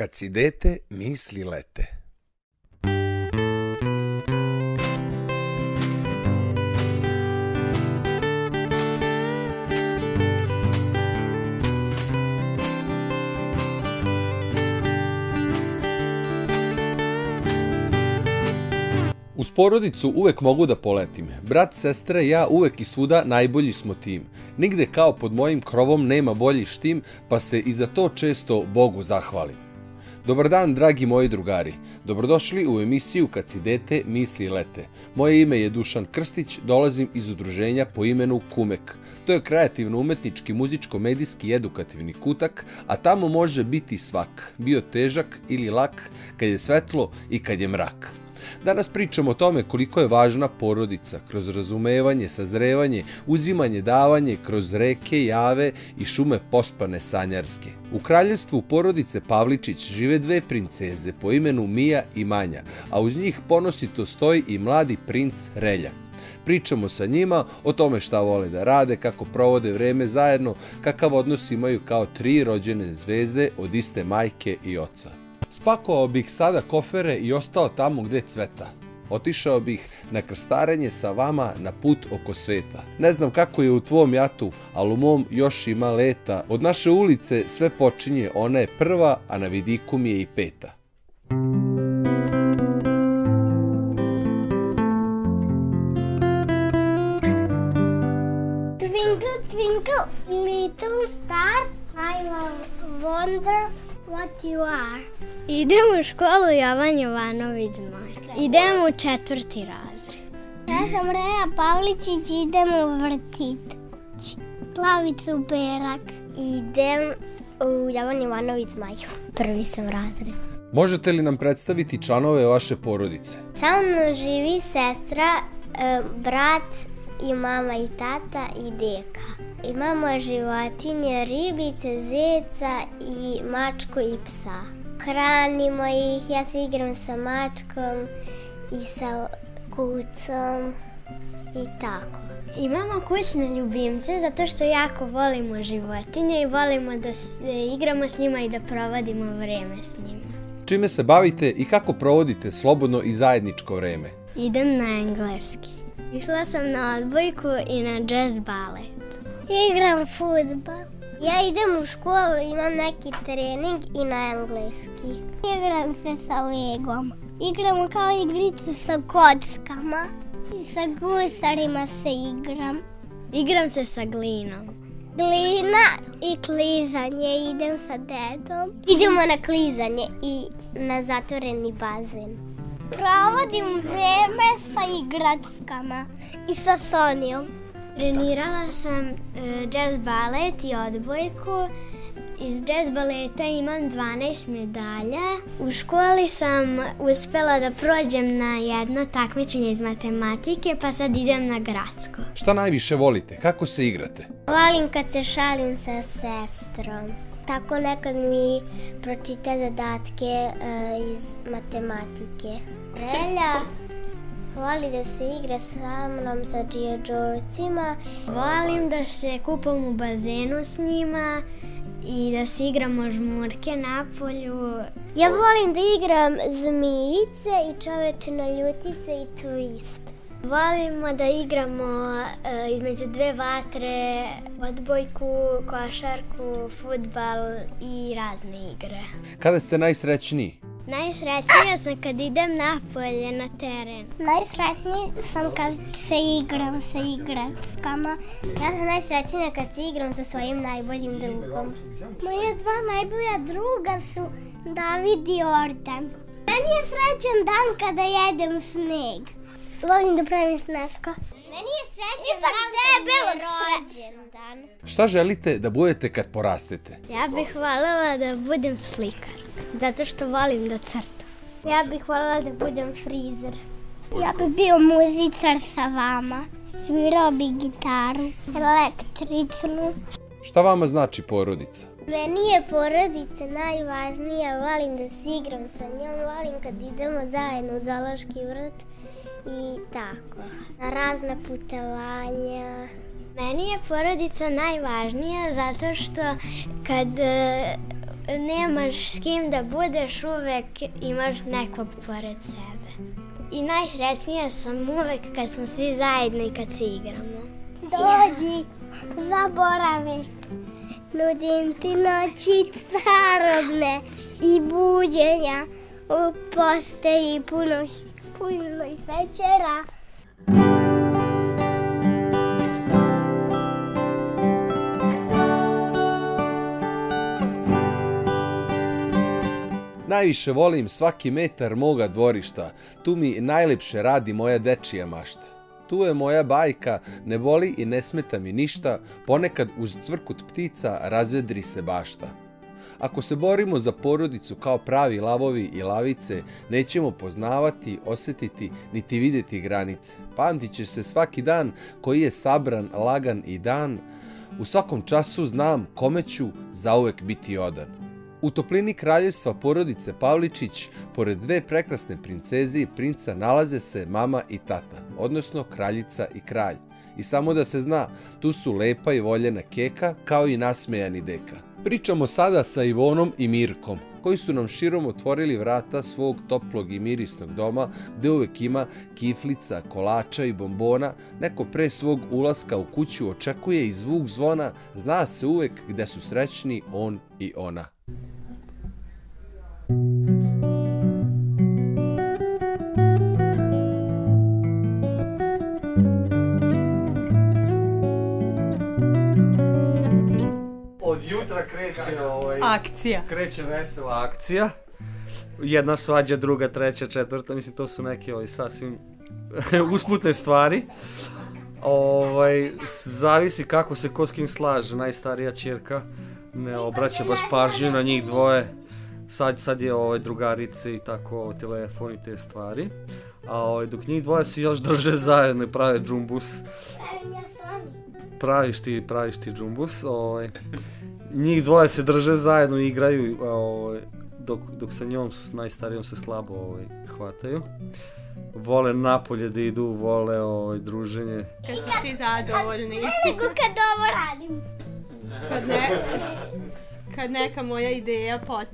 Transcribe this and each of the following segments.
Kad si dete, misli lete. Uz porodicu uvek mogu da poletim. Brat, sestre, ja uvek i svuda najbolji smo tim. Nigde kao pod mojim krovom nema bolji štim, pa se i za to često Bogu zahvalim. Dobar dan, dragi moji drugari. Dobrodošli u emisiju Kad si dete, misli lete. Moje ime je Dušan Krstić, dolazim iz udruženja po imenu Kumek. To je kreativno-umetnički, muzičko-medijski i edukativni kutak, a tamo može biti svak, bio težak ili lak, kad je svetlo i kad je mrak. Danas pričamo o tome koliko je važna porodica kroz razumevanje, sazrevanje, uzimanje, davanje kroz reke, jave i šume pospane sanjarske. U kraljevstvu porodice Pavličić žive dve princeze po imenu Mija i Manja, a uz njih ponosito stoji i mladi princ Relja. Pričamo sa njima o tome šta vole da rade, kako provode vreme zajedno, kakav odnos imaju kao tri rođene zvezde od iste majke i oca. Spakovao bih sada kofere i ostao tamo gdje cveta. Otišao bih na krstarenje sa vama na put oko sveta. Ne znam kako je u tvom jatu, ali u mom još ima leta. Od naše ulice sve počinje, ona je prva, a na vidiku mi je i peta. Twinkle, twinkle, little star, I wonder what you are. Idem u školu Jovan Jovanović moj. Idem u četvrti razred. Ja sam Reja Pavličić, idem u vrtit. Plavicu perak. Idem u Jovan Jovanović Maju. Prvi sam razred. Možete li nam predstaviti članove vaše porodice? Sa mnom živi sestra, e, brat i mama i tata i deka. Imamo životinje, ribice, zeca i mačku i psa. Hranimo ih, ja se igram sa mačkom i sa kucom i tako. Imamo kućne ljubimce zato što jako volimo životinje i volimo da se igramo s njima i da provodimo vreme s njima. Čime se bavite i kako provodite slobodno i zajedničko vreme? Idem na engleski. Išla sam na odbojku i na jazz balet. Igram futbal. Ja idem u školu, imam neki trening i na engleski. Igram se sa legom. Igramo kao igrice sa kockama. I sa gusarima se igram. Igram se sa glinom. Glina i klizanje, idem sa dedom. Idemo na klizanje i na zatvoreni bazen. Provodim vreme sa igračkama i sa Sonijom. Trenirala sam uh, jazz balet i odbojku. Iz jazz baleta imam 12 medalja. U školi sam uspela da prođem na jedno takmičenje iz matematike, pa sad idem na gradsko. Šta najviše volite? Kako se igrate? Volim kad se šalim sa sestrom. Tako nekad mi pročita zadatke uh, iz matematike. Relja voli da se igra sa mnom sa džiđovcima. Volim da se kupam u bazenu s njima i da se igramo žmurke na polju. Ja volim da igram zmijice i čovečino ljutice i twist. Volimo da igramo uh, između dve vatre, odbojku, košarku, futbal i razne igre. Kada ste najsrećniji? Najsrećnija sam kad idem napolje na teren. Najsrećniji sam kad se igram sa igračkama. Ja sam najsrećnija kad se igram sa svojim najboljim drugom. Moje dva najbolja druga su David i Ordan. Meni je srećan dan kada jedem sneg. Volim da pravim snesko. Meni je srećan Ipak dan kad je rođen dan. Šta želite da budete kad porastete? Ja bih voljela da budem slikar. Zato što volim da crtam. Ja bih voljela da budem frizer. Ja bih bio muzičar sa vama. Svirao bi gitaru, električnu. Šta vama znači porodica? Meni je porodica najvažnija, volim da se igram sa njom, volim kad idemo zajedno u zoološki vrt i tako. Na razne putovanja. Meni je porodica najvažnija zato što kad e, nemaš s kim da budeš, uvek imaš nekog pored sebe. I najsrećnija sam uvek kad smo svi zajedno i kad se igramo. Dođi, zaboravi. Nudim ti noći carobne i buđenja u posteji puno, puno sečera. Najviše volim svaki metar moga dvorišta, tu mi najlepše radi moja dečija mašta. Tu je moja bajka, ne boli i ne smeta mi ništa, ponekad uz cvrkut ptica razvedri se bašta. Ako se borimo za porodicu kao pravi lavovi i lavice, nećemo poznavati, osjetiti, niti videti granice. Pamtit će se svaki dan koji je sabran, lagan i dan. U svakom času znam kome ću zauvek biti odan. U toplini kraljevstva porodice Pavličić, pored dve prekrasne princeze i princa, nalaze se mama i tata, odnosno kraljica i kralj. I samo da se zna, tu su lepa i voljena keka, kao i nasmejani deka. Pričamo sada sa Ivonom i Mirkom, koji su nam širom otvorili vrata svog toplog i mirisnog doma, gde uvek ima kiflica, kolača i bombona. Neko pre svog ulaska u kuću očekuje i zvuk zvona, zna se uvek gde su srećni on i ona. jutra kreće ovaj akcija. Kreće vesela akcija. Jedna svađa, druga, treća, četvrta, mislim to su neke ovaj sasvim usputne stvari. Ovaj zavisi kako se ko s kim slaže, najstarija ćerka ne obraća baš pažnju na njih dvoje. Sad, sad je ovaj drugarice i tako telefon i te stvari. A ovaj, dok njih dvoje se još drže zajedno i prave džumbus. Praviš ti, praviš ti džumbus. Ovaj njih dvoje se drže zajedno i igraju ovaj, dok, dok sa njom s najstarijom se slabo ovaj, hvataju. Vole napolje da idu, vole ovaj, druženje. Kad su svi zadovoljni. Ne nego kad ovo radim. Kad, ne, kad neka moja ideja pot,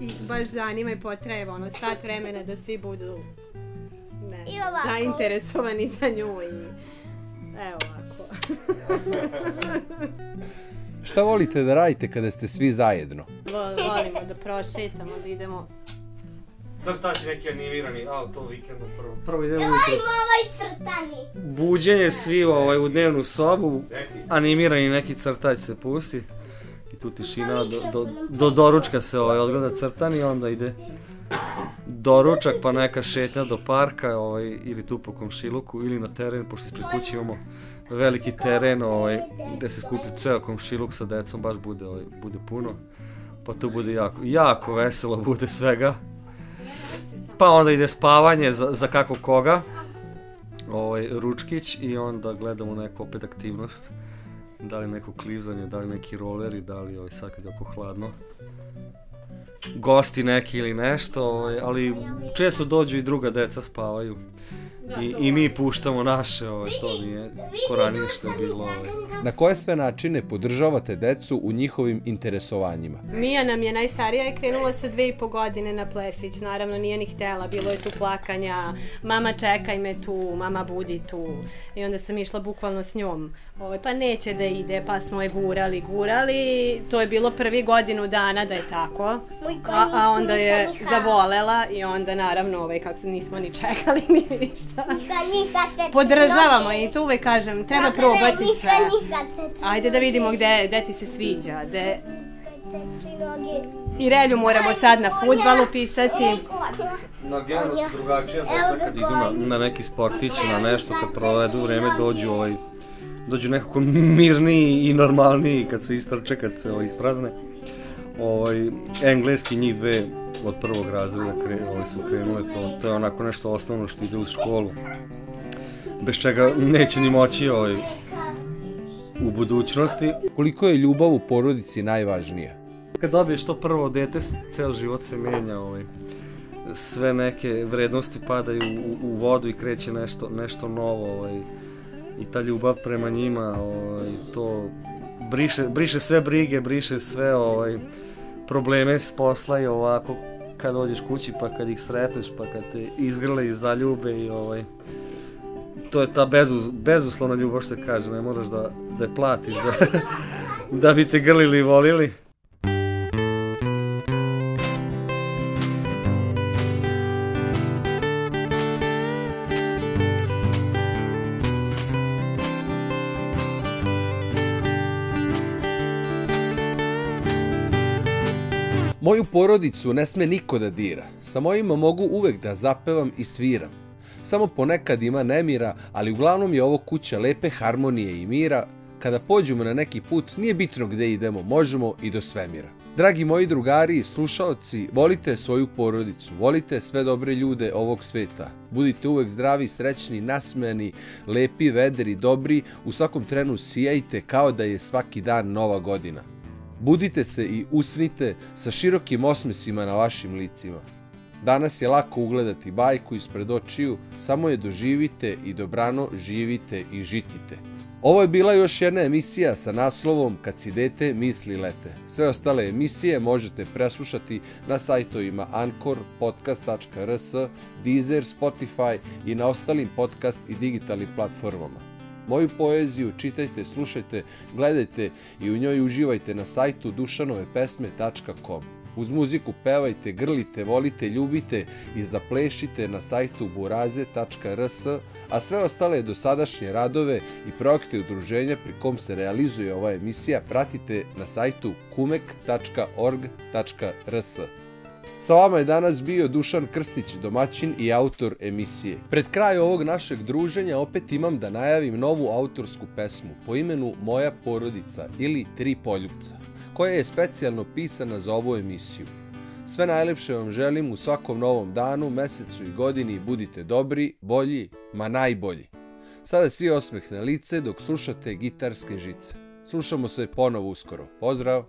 i baš zanima i potreba ono sat vremena da svi budu ne, I ovako. zainteresovani za nju i evo ovako. Šta volite da radite kada ste svi zajedno? Volimo da prošetamo, da idemo Crtač neki animirani, a to vikendom prvo. Prvo idemo Volimo ujutro. ovaj crtani. Buđenje svi ovaj, u dnevnu sobu, animirani neki crtač se pusti. I tu tišina, do, do, do doručka se ovaj, odgleda crtani, onda ide doručak pa neka šetnja do parka ovaj, ili tu po komšiluku ili na teren, pošto ispred kuće imamo veliki teren ovaj, gde se skupi ceo komšiluk sa decom, baš bude, ovaj, bude puno. Pa tu bude jako, jako veselo bude svega. Pa onda ide spavanje za, za kako koga. Ovaj, ručkić i onda gledamo neku opet aktivnost. Da li neko klizanje, da li neki roleri, da li ovaj, sad kad je oko hladno. Gosti neki ili nešto, ovaj, ali često dođu i druga deca spavaju. I, I mi puštamo naše, ovaj, to nije ko ranije što je bilo. Ovaj. Na koje sve načine podržavate decu u njihovim interesovanjima? Mija nam je najstarija i krenula sa dve i po godine na plesić. Naravno nije ni htela, bilo je tu plakanja, mama čekaj me tu, mama budi tu. I onda sam išla bukvalno s njom. Ovaj, pa neće da ide, pa smo je gurali, gurali. To je bilo prvi godinu dana da je tako. A, a onda je zavolela i onda naravno ovaj, kako se nismo ni čekali ni ništa. Konji kad se Podržavamo i tu uvek kažem, treba probati Nikad, sve. nikad se Ajde da vidimo gde, gde ti se sviđa, gde... I relju moramo sad na futbalu pisati. Na genu su drugačije deca ga kad idu na, na neki sportić, na nešto, kad provedu vreme, dođu ovaj, dođu nekako mirniji i normalniji kad se istrče, kad se ovaj, isprazne. Ovaj, engleski njih dve od prvog razreda kre, ovaj, su krenule, to, to je onako nešto osnovno što ide uz školu. Bez čega neće ni moći ovaj, u budućnosti. Koliko je ljubav u porodici najvažnija? Kad dobiješ to prvo dete, ceo život se menja, ovaj. sve neke vrednosti padaju u, u vodu i kreće nešto, nešto novo. Ovaj. I ta ljubav prema njima, ovaj, to briše, briše sve brige, briše sve ovaj, probleme s posla i ovako kad dođeš kući pa kad ih sretneš pa kad te izgrle i zaljube i ovaj to je ta bezuz, bezuslovna ljubav što se kaže, ne možeš da, da je platiš da, da bi te grlili i volili. Moju porodicu ne sme niko da dira. Sa mojima mogu uvek da zapevam i sviram. Samo ponekad ima nemira, ali uglavnom je ovo kuća lepe harmonije i mira. Kada pođemo na neki put, nije bitno gde idemo, možemo i do svemira. Dragi moji drugari i slušalci, volite svoju porodicu, volite sve dobre ljude ovog sveta. Budite uvek zdravi, srećni, nasmejani, lepi, vedri, dobri, u svakom trenu sijajte kao da je svaki dan nova godina. Budite se i usnite sa širokim osmesima na vašim licima. Danas je lako ugledati bajku ispred očiju, samo je doživite i dobrano živite i žitite. Ovo je bila još jedna emisija sa naslovom Kad si dete, misli lete. Sve ostale emisije možete preslušati na sajtovima Anchor, podcast.rs, Deezer, Spotify i na ostalim podcast i digitalnim platformama. Moju poeziju čitajte, slušajte, gledajte i u njoj uživajte na sajtu dušanovepesme.com. Uz muziku pevajte, grlite, volite, ljubite i zaplešite na sajtu buraze.rs, a sve ostale dosadašnje radove i projekte udruženja pri kom se realizuje ova emisija pratite na sajtu kumek.org.rs. Sa vama je danas bio Dušan Krstić, domaćin i autor emisije. Pred kraj ovog našeg druženja opet imam da najavim novu autorsku pesmu po imenu Moja porodica ili Tri poljubca, koja je specijalno pisana za ovu emisiju. Sve najlepše vam želim u svakom novom danu, mesecu i godini. Budite dobri, bolji, ma najbolji. Sada svi osmeh na lice dok slušate gitarske žice. Slušamo se ponovo uskoro. Pozdrav!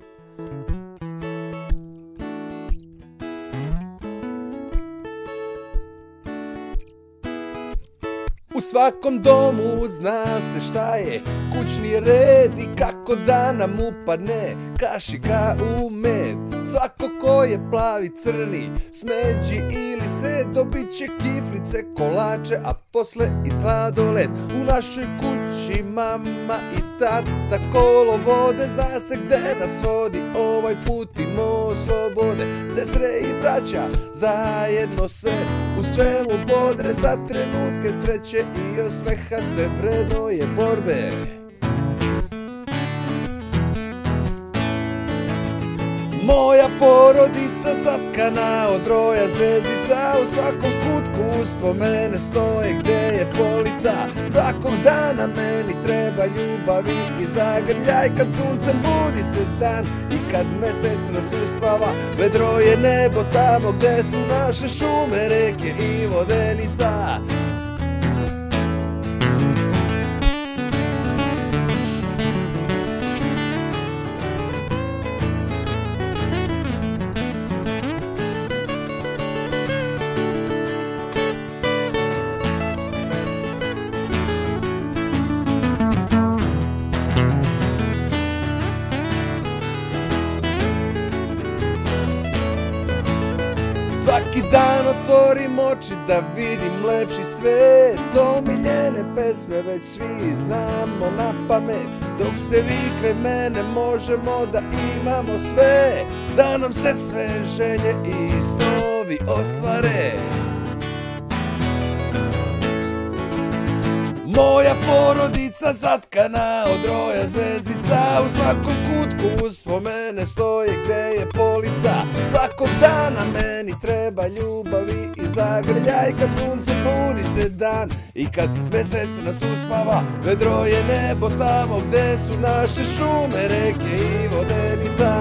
Svakom domu zna se šta je kućni red i kako da nam upadne kašika u med. Svako ko je plavi crni, smeđi ili se dobit će kiflice, kolače, a posle i sladoled. U našoj kući mama i tata kolo vode, zna se gde nas vodi, ovaj put imamo slobode. Sestre i braća zajedno se u svemu bodre za trenutke sreće i osmeha sve vredno je borbe. Moja porodica satkana od roja zvezdica. U svakom kutku uspomene stoje gde je polica. Svakog dana meni treba ljubav i zagrljaj. Kad suncem budi se dan i kad mesec nas uspava Vedro je nebo tamo gde su naše šume, reke i vodenica. Otvorim oči da vidim lepši svet. Omiljene pesme već svi znamo na pamet. Dok ste vi kraj mene možemo da imamo sve. Da nam se sve želje i snovi ostvare. Moja porodica zatkana od roja zvezdica. U svakom kutku uspomene stoje gde je polica. Svakog dana meni treba ljubavi i zagrljaj. Kad sunce buri se dan i kad mesec nas uspava. Vedro je nebo tamo gde su naše šume, reke i vodenica.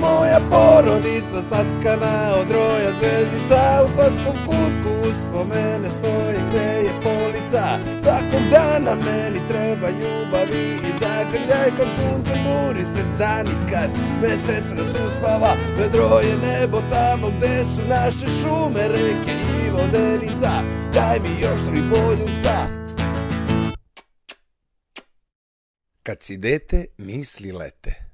Moja porodica satkana od roja zvezdica. U svakom kutku uspomene stoji gde je polica. Svakog dana meni treba ljubavi zagrljaj Kad sunce buri se zanikad mesec nas uspava Vedro je nebo tamo gde su naše šume, reke i vodenica. Daj mi još tri boljunca. Kad si dete, misli lete.